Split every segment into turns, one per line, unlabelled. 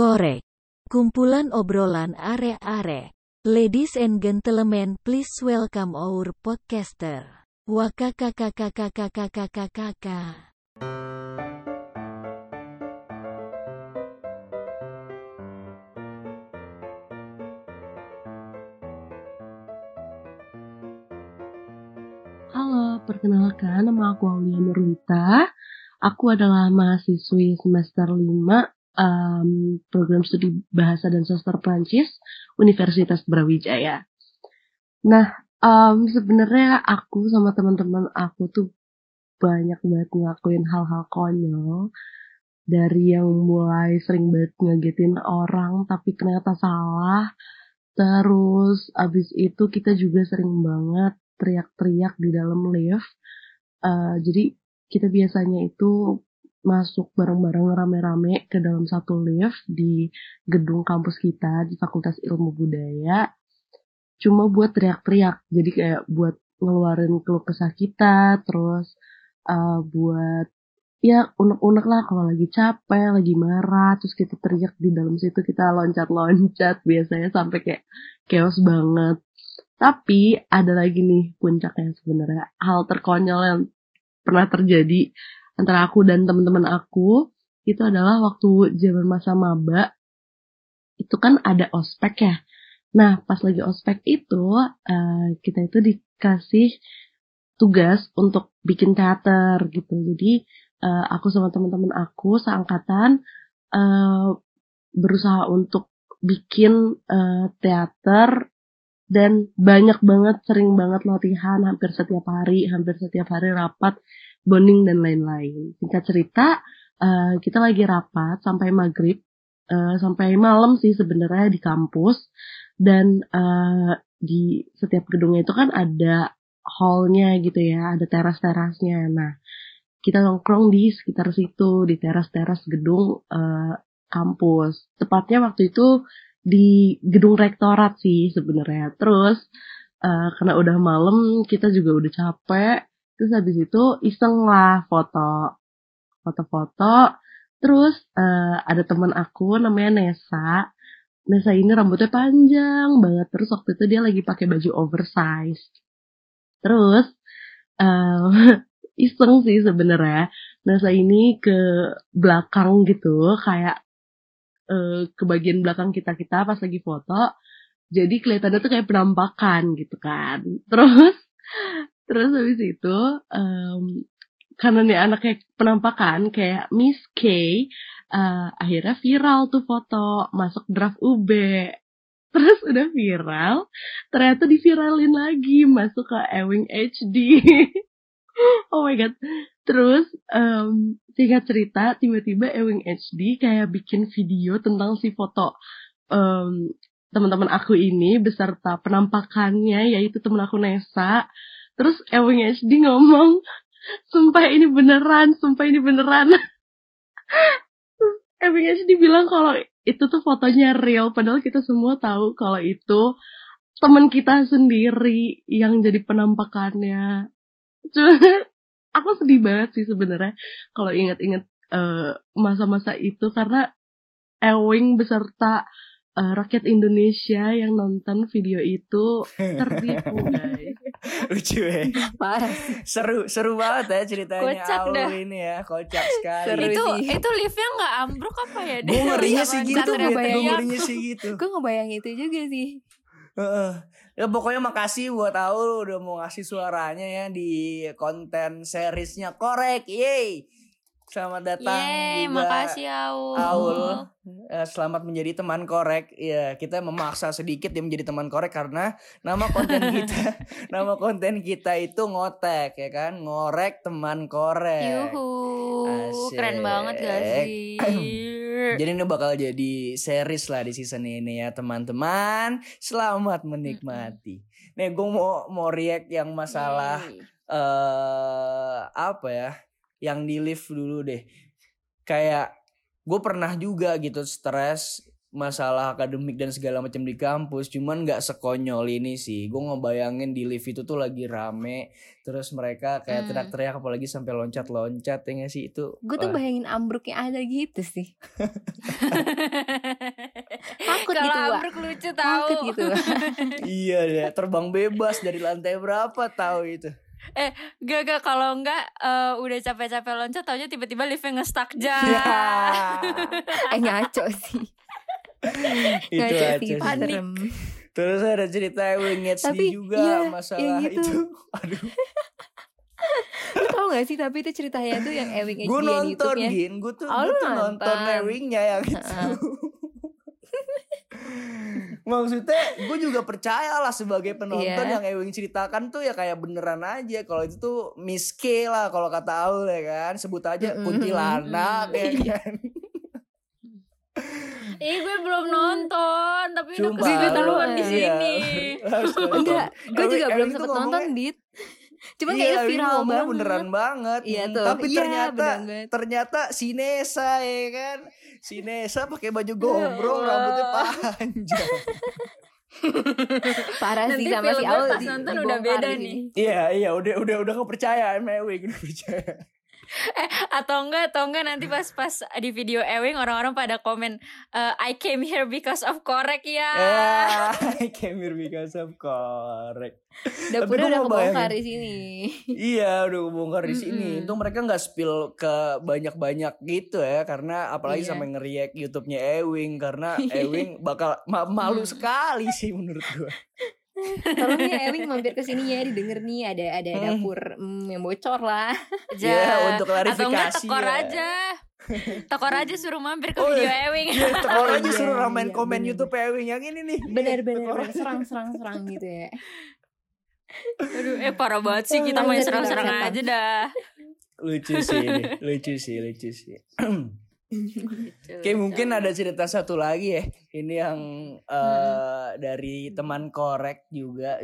Korek. Kumpulan obrolan are-are. Ladies and gentlemen, please welcome our podcaster. Wakakakakakakakakakaka.
Halo, perkenalkan nama aku Aulia Nurwita. Aku adalah mahasiswi semester 5 um, program studi bahasa dan sastra Prancis Universitas Brawijaya. Nah, um, sebenarnya aku sama teman-teman aku tuh banyak banget ngelakuin hal-hal konyol dari yang mulai sering banget ngagetin orang tapi ternyata salah terus abis itu kita juga sering banget teriak-teriak di dalam lift Uh, jadi kita biasanya itu masuk bareng-bareng rame-rame ke dalam satu lift di gedung kampus kita di Fakultas Ilmu Budaya cuma buat teriak-teriak. Jadi kayak buat ngeluarin keluh kesah kita terus uh, buat ya unek-unek lah kalau lagi capek lagi marah terus kita teriak di dalam situ kita loncat-loncat biasanya sampai kayak chaos banget. Tapi ada lagi nih puncaknya sebenarnya. Hal terkonyol yang pernah terjadi antara aku dan teman-teman aku itu adalah waktu zaman masa maba itu kan ada ospek ya. Nah pas lagi ospek itu uh, kita itu dikasih tugas untuk bikin teater gitu. Jadi uh, aku sama teman-teman aku seangkatan uh, berusaha untuk bikin uh, teater dan banyak banget sering banget latihan hampir setiap hari hampir setiap hari rapat bonding dan lain-lain singkat cerita uh, kita lagi rapat sampai maghrib uh, sampai malam sih sebenarnya di kampus dan uh, di setiap gedungnya itu kan ada hallnya gitu ya ada teras-terasnya nah kita nongkrong di sekitar situ di teras-teras gedung uh, kampus tepatnya waktu itu di gedung rektorat sih sebenarnya. Terus uh, karena udah malam kita juga udah capek. Terus habis itu iseng lah foto, foto-foto. Terus uh, ada teman aku namanya Nesa. Nesa ini rambutnya panjang banget. Terus waktu itu dia lagi pakai baju oversize. Terus uh, iseng sih sebenarnya. Nesa ini ke belakang gitu kayak uh, ke bagian belakang kita kita pas lagi foto jadi kelihatannya tuh kayak penampakan gitu kan terus terus habis itu um, karena nih anaknya penampakan kayak Miss K uh, akhirnya viral tuh foto masuk draft UB terus udah viral ternyata diviralin lagi masuk ke Ewing HD oh my god. Terus um, singkat cerita tiba-tiba Ewing HD kayak bikin video tentang si foto um, teman-teman aku ini beserta penampakannya yaitu teman aku Nesa terus Ewing HD ngomong sumpah ini beneran sumpah ini beneran. Ewing HD bilang kalau itu tuh fotonya real padahal kita semua tahu kalau itu teman kita sendiri yang jadi penampakannya. Cuma aku sedih banget sih sebenarnya kalau ingat-ingat uh, masa-masa itu karena Ewing beserta uh, rakyat Indonesia yang nonton video itu tertipu. Guys.
Lucu ya.
Parah
Seru seru banget ya ceritanya
Kocak
Aul
dah.
ini ya, kocak sekali.
Seru
itu
sih.
itu liftnya nggak ambruk apa ya?
Gue ngerinya sih gitu, gue ngerinya sih gitu.
Gue ngebayang itu juga sih.
Heeh. Ya pokoknya makasih buat Aul udah mau ngasih suaranya ya di konten seriesnya Korek. Yeay. Selamat datang
Yeay,
juga
makasih Aul.
Aul. Eh, selamat menjadi teman korek. Ya, kita memaksa sedikit dia menjadi teman korek karena nama konten kita, nama konten kita itu ngotek ya kan, ngorek teman korek.
Yuhu,
Asik.
keren banget gak sih?
Jadi ini bakal jadi series lah di season ini ya teman-teman. Selamat menikmati. Nih gue mau mau react yang masalah eh apa ya? Yang di lift dulu deh. Kayak gue pernah juga gitu stres masalah akademik dan segala macam di kampus cuman nggak sekonyol ini sih gue ngebayangin di lift itu tuh lagi rame terus mereka kayak
Hmm.
teriak-teriak apalagi sampai loncat-loncat ya sih itu
Gue tuh
wah.
bayangin ambruknya ada gitu sih. Takut
Kalau
gitu, Wak.
ambruk lucu tahu.
Takut gitu. Wak.
iya deh terbang bebas dari lantai berapa tahu itu
Gak gak kalau enggak eh, udah capek-capek loncat taunya tiba-tiba liftnya nge-stuck ja.
ya
eh ngaco sih.
itu
Ngaco
aja
sih.
Panik.
terus ada cerita Ewing
Tapi,
juga
iya,
masalah
yang gitu.
itu aduh
Lu tau gak sih tapi itu ceritanya tuh yang Ewing
gue
HD di
nonton
YouTube-nya.
gin gue tuh
Oh,
gue
lu
tuh nonton. Ewingnya yang itu. Maksudnya gue juga percaya lah sebagai penonton
Iya.
yang Ewing ceritakan tuh ya kayak beneran aja kalau itu tuh Miss K lah kalau kata Aul ya kan sebut aja kuntilanak ya
Iya.
kan
Ih gue belum nonton tapi udah
Sumpah,
keseruan
lu-
di
iya.
sini.
Nonton.
Enggak, gue juga belum
Ewing
sempet
ngomongnya-
nonton dit. Cuman
Iya,
kayaknya viral banget.
beneran banget
Iya
Hmm,
tuh.
tapi
Iya,
ternyata ternyata si Nesa ya kan si Nesa pakai baju gombrong
Allah.
rambutnya panjang
Parah sih
Nanti
sama si Aul
pas nonton udah beda nih.
iya iya udah udah udah kepercayaan sama Ewing udah percaya
Atau enggak atau enggak nanti pas pas di video Ewing orang-orang pada komen eh, I came here because of korek ya.
Ya, I came here because of correct.
Dapurnya
gua
udah
mau
kebongkar di sini.
Iya, udah kebongkar di sini.
Mm-mm.
Untung mereka nggak spill ke banyak-banyak gitu ya, karena apalagi
Iya.
sampai ngeriak YouTube-nya Ewing karena Ewing bakal ma- malu
Hmm.
sekali sih menurut gua.
Tolong ya Ewing mampir ke sini ya didengar nih ada ada
Hmm.
dapur mm, yang bocor lah.
Ja.
Ya, untuk
Atau enggak
klarifikasi
tekor
ya.
aja. Tekor aja suruh mampir ke
Oh,
video
iya.
Ewing.
Iya, tekor
Oh,
aja
iya,
suruh ramen
iya,
komen
bener.
YouTube Ewing yang ini nih.
Bener bener,
Tekor
bener.
aja.
serang serang serang gitu ya.
Aduh, eh parah banget sih kita main serang-serang aja dah.
Lucu sih ini, lucu sih, lucu sih. Oke mungkin ada cerita satu lagi ya. Ini yang eh, dari teman korek juga.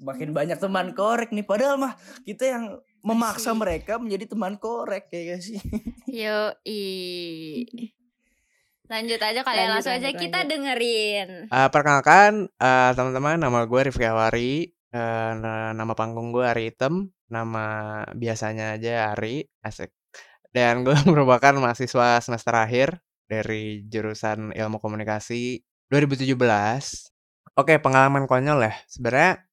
Makin banyak teman korek nih. Padahal mah kita yang memaksa mereka menjadi teman korek ya gak sih?
Yo Lanjut aja kalian
Lanjut,
langsung aja
lanjut,
kita
lanjut.
dengerin.
Eh, perkenalkan eh, teman-teman nama gue Rifki Awari Eh, na- nama panggung gue Ari Item nama biasanya aja Ari. Asik dan gue merupakan mahasiswa semester akhir dari jurusan ilmu komunikasi 2017 oke pengalaman konyol ya. Sebenarnya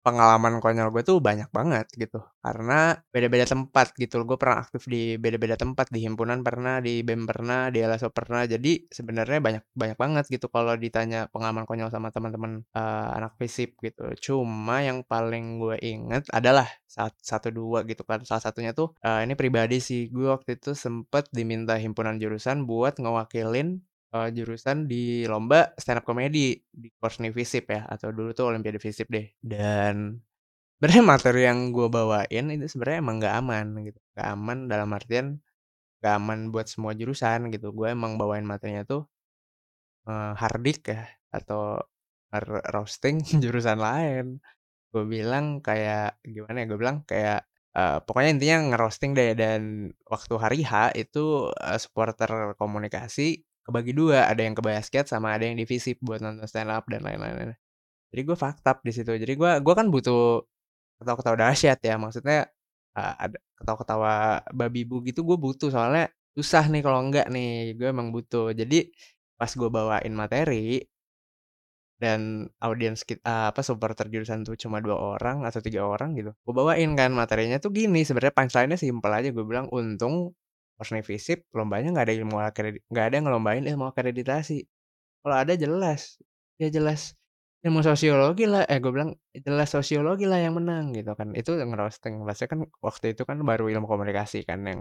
pengalaman konyol gue tuh banyak banget gitu. Karena beda-beda tempat gitu gue pernah aktif di beda-beda tempat di himpunan pernah di bem pernah di LSO pernah. Jadi sebenarnya banyak banyak banget gitu kalau ditanya pengalaman konyol sama teman-teman eh, anak fisip gitu. Cuma yang paling gue inget adalah saat satu dua gitu kan. Salah satunya tuh eh, ini pribadi sih. Gue waktu itu sempet diminta himpunan jurusan buat ngewakilin eh, jurusan di lomba stand up comedy di Korsni Visip ya atau dulu tuh Olimpiade Visip deh. Dan sebenarnya materi yang gue bawain itu sebenarnya emang nggak aman gitu. Nggak aman dalam artian nggak aman buat semua jurusan gitu. Gue emang bawain materinya tuh eh, hardik ya atau roasting jurusan lain. Gue bilang kayak gimana ya gue bilang kayak eh, pokoknya intinya ngerosting deh. Dan waktu hari H itu eh, supporter komunikasi kebagi dua ada yang ke basket sama ada yang di buat nonton stand up dan lain-lain. Jadi gue faktab di situ. Jadi gue gua kan butuh ketawa-ketawa dahsyat ya maksudnya uh, ada ketawa-ketawa babi bu gitu gue butuh soalnya susah nih kalau enggak nih gue emang butuh. Jadi pas gue bawain materi dan audiens kita apa supporter jurusan tuh cuma dua orang atau tiga orang gitu gue bawain kan materinya tuh gini. Sebenarnya punchline-nya simpel aja gue bilang untung Korsni Visip lombanya nggak ada ilmu akredit nggak ada yang ngelombain ilmu akreditasi kalau ada jelas. Ya jelas. Ilmu sosiologi lah. Eh gue bilang jelas sosiologi lah yang menang gitu kan. Itu ngerosting. Maksudnya kan waktu itu kan baru ilmu komunikasi kan yang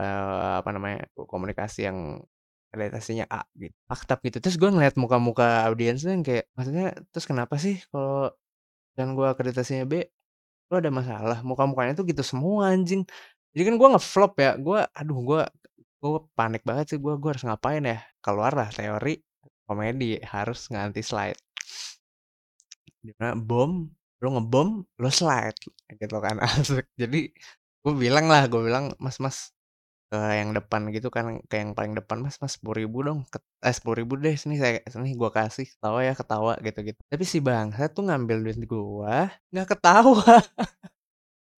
eh, apa namanya komunikasi yang akreditasinya A gitu. Faktab gitu. Terus gue ngeliat muka-muka audiensnya yang kayak maksudnya terus kenapa sih kalau dan gue akreditasinya B lo ada masalah? Muka-mukanya tuh gitu semua anjing jadi kan gue ngevlop ya gue aduh gue gue panik banget sih gue gue harus ngapain ya? Keluar lah teori komedi harus nganti slide. Di mana bom lo ngebom lo slide gitu kan. Asik. Jadi gue bilang lah gue bilang mas mas ke yang depan gitu kan ke yang paling depan mas mas sepuluh ribu dong Ket- eh sepuluh ribu deh sini saya sini gua kasih ketawa ya ketawa gitu gitu tapi si bangsa tuh ngambil duit gua nggak ketawa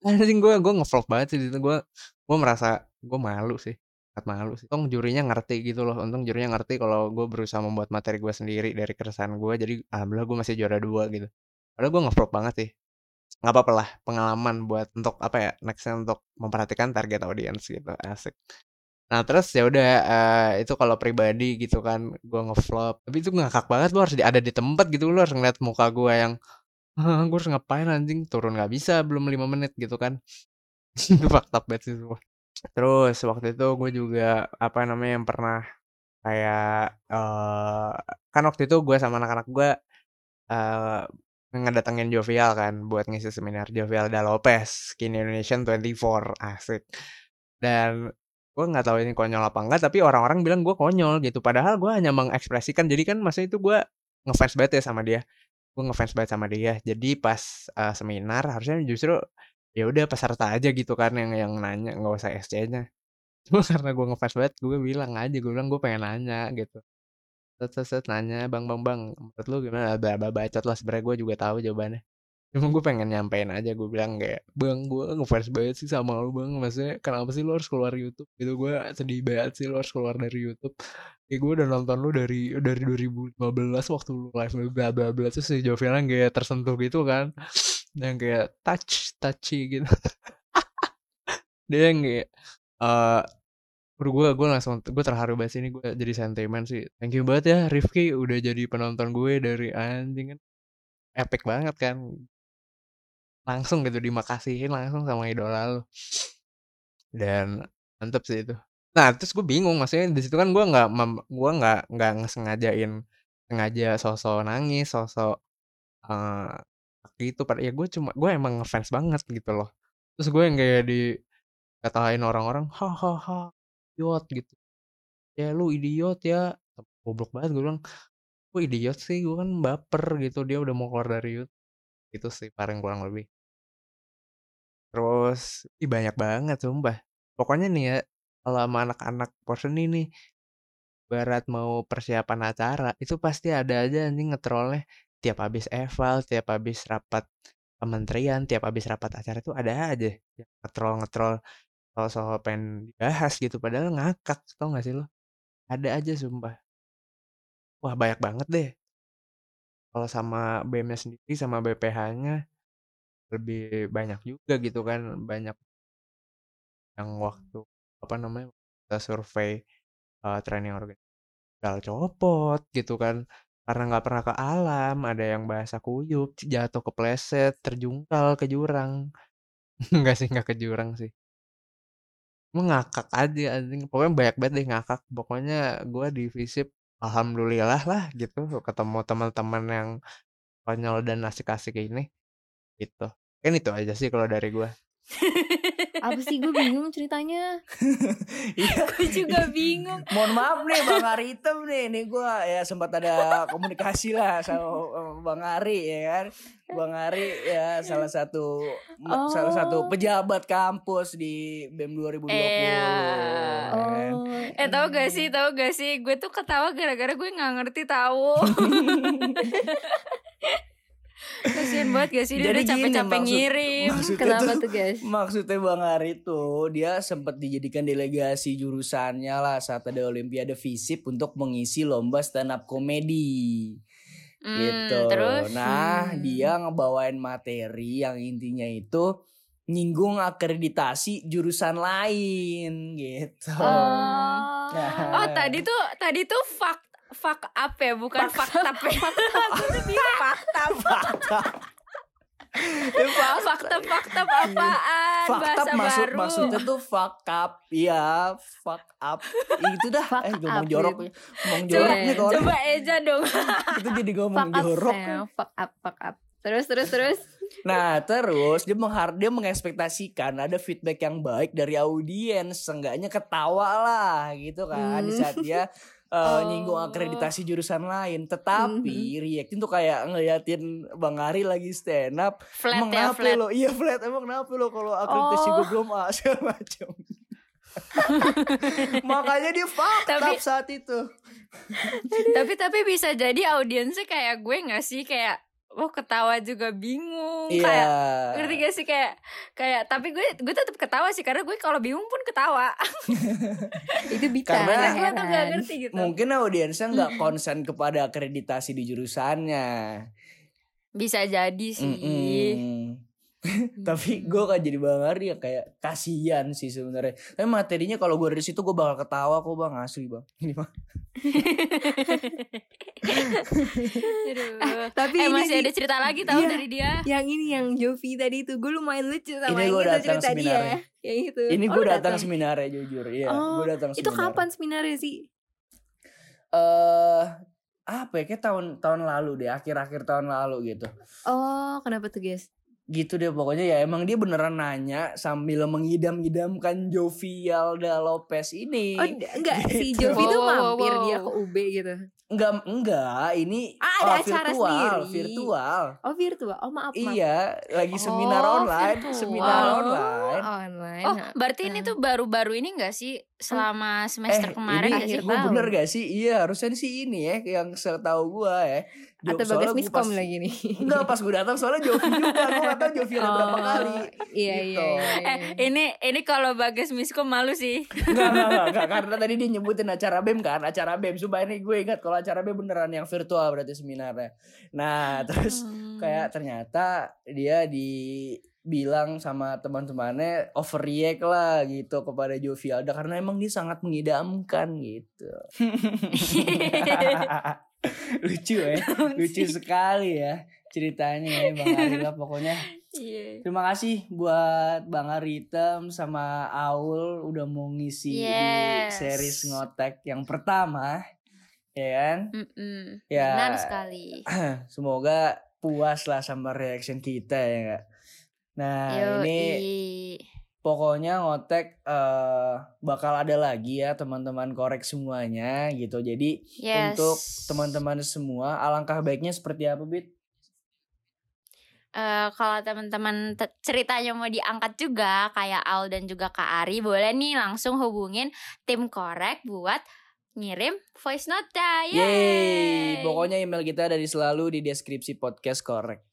anjing gua gua ngevlog banget sih di gua gua merasa gua malu sih sangat malu sih. Untung jurinya ngerti gitu loh untung jurinya ngerti kalau gue berusaha membuat materi gue sendiri dari keresahan gue jadi alhamdulillah gue masih juara dua gitu. Padahal gue ngevlog banget sih. Nggak apa-apa lah pengalaman buat untuk apa ya nextnya untuk memperhatikan target audience gitu asik. Nah terus ya udah eh, itu kalau pribadi gitu kan gue ngevlog. Tapi itu ngakak banget lu harus ada di tempat gitu lu harus ngeliat muka gue yang gue harus ngapain anjing? Turun nggak bisa belum lima menit gitu kan. Itu fakta banget terus waktu itu gue juga apa namanya yang pernah kayak eh kan waktu itu gue sama anak-anak gue eh ngedatengin Jovial kan buat ngisi seminar Jovial Da Lopez Skin Indonesian 24 asik. Dan gue nggak tahu ini konyol apa enggak tapi orang-orang bilang gue konyol gitu. Padahal gue hanya mengekspresikan jadi kan maksudnya itu gue ngefans banget ya sama dia gue ngefans banget sama dia. Jadi pas eh, seminar harusnya justru ya udah peserta aja gitu kan yang yang nanya nggak usah SC-nya cuma karena gue ngefans banget gue bilang aja gue bilang gue pengen nanya gitu. Set set set nanya bang bang bang menurut lu gimana? Bla bacot lah sebenarnya gue juga tahu jawabannya cuma gue pengen nyampein aja gue bilang kayak bang gue ngefans banget sih sama lu bang. Maksudnya kenapa sih lu harus keluar YouTube? Gitu gue sedih banget sih lu harus keluar dari YouTube. Kayak gue udah nonton lu dari dari 2015 waktu lu live bla bla bla terus si Jovian kayak tersentuh gitu kan yang kayak touch touchy gitu. Dia yang kayak Bro, gue gue langsung gue terharu banget sih ini gue jadi sentimen sih. Thank you banget ya Rifki udah jadi penonton gue dari anjing kan. Epic banget kan langsung gitu dimakasihin langsung sama idola lu. Dan mantep sih itu. Nah terus gue bingung maksudnya di situ kan gue nggak gue nggak nggak ngesengajain sengaja sosok nangis sosok eh gitu pada ya gue cuma gue emang ngefans banget gitu loh. Terus gue yang kayak dikatain orang-orang hahaha idiot gitu. Ya lu idiot ya. Goblok banget gue bilang. Gue idiot sih? Gue kan baper gitu. Dia udah mau keluar dari YouTube itu sih paling kurang lebih. Terus ih banyak banget sumpah. Pokoknya nih ya kalau sama anak-anak portion ini barat mau persiapan acara itu pasti ada aja anjing ngetrolnya. Tiap habis eval tiap habis rapat kementerian tiap habis rapat acara itu ada aja yang ngetrol ngetrol soal-soal pengen dibahas gitu padahal ngakak tau gak sih lo? Ada aja sumpah. Wah banyak banget deh kalau sama BM-nya sendiri sama BPH-nya lebih banyak juga gitu kan banyak yang waktu apa namanya kita survei uh, training organ gagal copot gitu kan karena nggak pernah ke alam ada yang bahasa kuyup jatuh kepleset terjungkal ke jurang. Enggak sih nggak ke jurang sih. Emang ngakak aja anjing. Pokoknya banyak banget deh ngakak. Pokoknya gue di visip alhamdulillah lah gitu ketemu teman-teman yang konyol dan asik-asik ini gitu. Kan itu aja sih kalau dari gue
Apa sih gue bingung ceritanya?
Iya.
Gue juga bingung.
Mohon maaf nih Bang Ari Hitam nih, nih gue ya sempat ada komunikasi lah sama Bang Ari ya kan. Bang Ari ya salah satu
Oh.
salah satu pejabat kampus di BEM 2020.
Iya.
ya kan.
Oh,
Eh tau gak sih, tau gak sih, gue tuh ketawa gara-gara gue nggak ngerti tahu. Kasian banget gak sih dia
Jadi
udah
gini,
capek-capek ngirim.
Kenapa
tuh-
tuh guys?
Maksudnya Bang Ari tuh dia sempat dijadikan delegasi jurusannya lah saat ada Olimpiade Visip untuk mengisi lomba stand up komedi.
Hmm,
gitu.
Terus?
Nah,
Hmm.
dia ngebawain materi yang intinya itu nyinggung akreditasi jurusan lain gitu.
Oh.
Oh tadi tuh tadi tuh fuck fuck up ya bukan fakta ya. Fakta
fakta. Fakta.
fakta fakta apaan
Fakta
bahasa
maksud
baru.
maksudnya tuh fuck up. Iya, fuck up. Itu dah.
Fuck
eh ngomong
up,
jorok.
gitu.
Ngomong jorok nih kalau
coba Eja dong.
itu jadi ngomong
Fuck up,
jorok.
sayang. fuck up, fuck up. Terus, terus, terus.
Nah, terus dia menghar dia mengekspektasikan ada feedback yang baik dari audiens, seenggaknya ketawa lah gitu kan di
Hmm.
saat dia uh,
Oh.
nyinggung akreditasi jurusan lain. Tetapi reactin tuh kayak ngeliatin Bang Ari lagi stand up.
Flat
emang
ya flat.
lo? Iya flat. Emang kenapa lo kalau akreditasi
Oh.
gue belum A segala macam. Makanya dia fucked
Tapi-
up saat itu.
tapi tapi bisa jadi audiensnya kayak gue nggak sih kayak oh ketawa juga bingung
Iya.
kayak ngerti gak sih kayak kayak tapi gue gue tetap ketawa sih karena gue kalau bingung pun ketawa
Itu bisa.
Karena-
tuh
heran.
ngerti gitu
Mungkin audiensnya nggak konsen kepada akreditasi di jurusannya.
bisa jadi sih
Mm-mm. Tapi gue kan jadi bang Ari ya kayak kasihan sih sebenarnya. Tapi materinya kalau gue dari situ gue bakal ketawa kok bang asli bang. Ini bang.
Aduh.
Tapi
eh
ini
masih
sih,
ada cerita lagi tahu
Iya.
dari dia
yang ini yang Jovi tadi itu gue lumayan lucu sama
Ini
yang
gua
itu
datang
cerita
seminarnya.
dia. Yang itu.
Ini
Oh,
gue
lu
datang seminarnya jujur. Iya,
Oh,
gue datang
Itu
seminar.
kapan seminarnya sih?
Eh apa ya kayak tahun tahun lalu deh, akhir-akhir tahun lalu gitu.
Oh, kenapa tuh guys?
Gitu deh pokoknya ya emang dia beneran nanya sambil mengidam-idamkan Jovial da Lopez ini.
Oh, enggak si
Gitu.
Jovi tuh
Wow, wow,
mampir
wow.
dia ke UB gitu.
Enggak, enggak, ini
Ah, ada
oh,
acara
virtual,
sendiri.
virtual.
Oh, virtual. Oh, maaf, maaf.
Iya, lagi seminar
Oh,
online,
virtual.
seminar
Oh,
online.
online.
oh berarti ini tuh baru-baru ini gak sih selama semester
eh,
kemarin
ini
gak sih
akhir
gue bener gak sih? Iya, harusnya sih ini ya yang setahu gue ya. Jo-
Atau bagas miskom
pas-
lagi nih.
Enggak, pas gue datang soalnya Jovi juga, gue gak tau Jovi ada berapa
Oh,
kali.
Iya,
Gitu.
iya, iya.
eh ini ini kalau bagas miskom malu sih
Enggak, enggak, enggak, enggak, karena tadi dia nyebutin acara BEM kan, acara BEM. Sumpah ini gue ingat kalau acara BEM beneran yang virtual berarti seminarnya. Nah, terus
Hmm.
kayak ternyata dia dibilang sama teman-temannya overreact lah gitu kepada Jovi Alda karena emang dia sangat mengidamkan gitu. lucu ya, lucu sekali ya ceritanya ya Bang Arila pokoknya.
Iya.
Terima kasih buat Bang Aritem sama Aul udah mau ngisi
Yes.
di series ngotek yang pertama. Ya kan?
Mm-mm.
Ya.
benar sekali
Semoga puas lah sama reaction kita ya enggak. Nah, ini
Yoi.
pokoknya ngotek eh, bakal ada lagi ya teman-teman korek semuanya gitu. Jadi
Yes.
untuk teman-teman semua alangkah baiknya seperti apa, Bit?
Eh, kalau teman-teman te- ceritanya mau diangkat juga kayak Al dan juga Kak Ari boleh nih langsung hubungin tim korek buat ngirim voice note ya.
Yeay. Pokoknya email kita dari selalu di deskripsi podcast korek.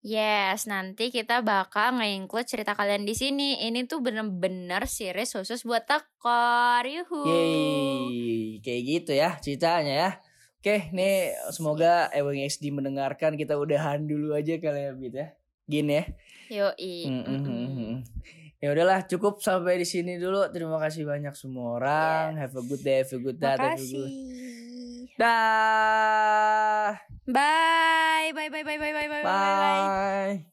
Yes, nanti kita bakal nge-include cerita kalian di sini. Ini tuh bener-bener series khusus buat tekor. Yuhu.
Yeay, kayak gitu ya ceritanya ya. Oke, nih semoga Ewing XD mendengarkan kita udahan dulu aja kali ya Bit ya. Gini ya.
Yoi.
Mm, mm, mm, mm. Ya udahlah, cukup sampai di sini dulu. Terima kasih banyak semua orang. Have a good day, have a good day, have a good. Dah.
Bye. Bye bye bye bye bye bye bye. bye.
Bye.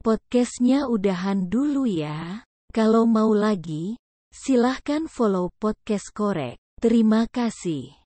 Podcastnya udahan dulu ya. Kalau mau lagi, silahkan follow podcast korek. Terima kasih.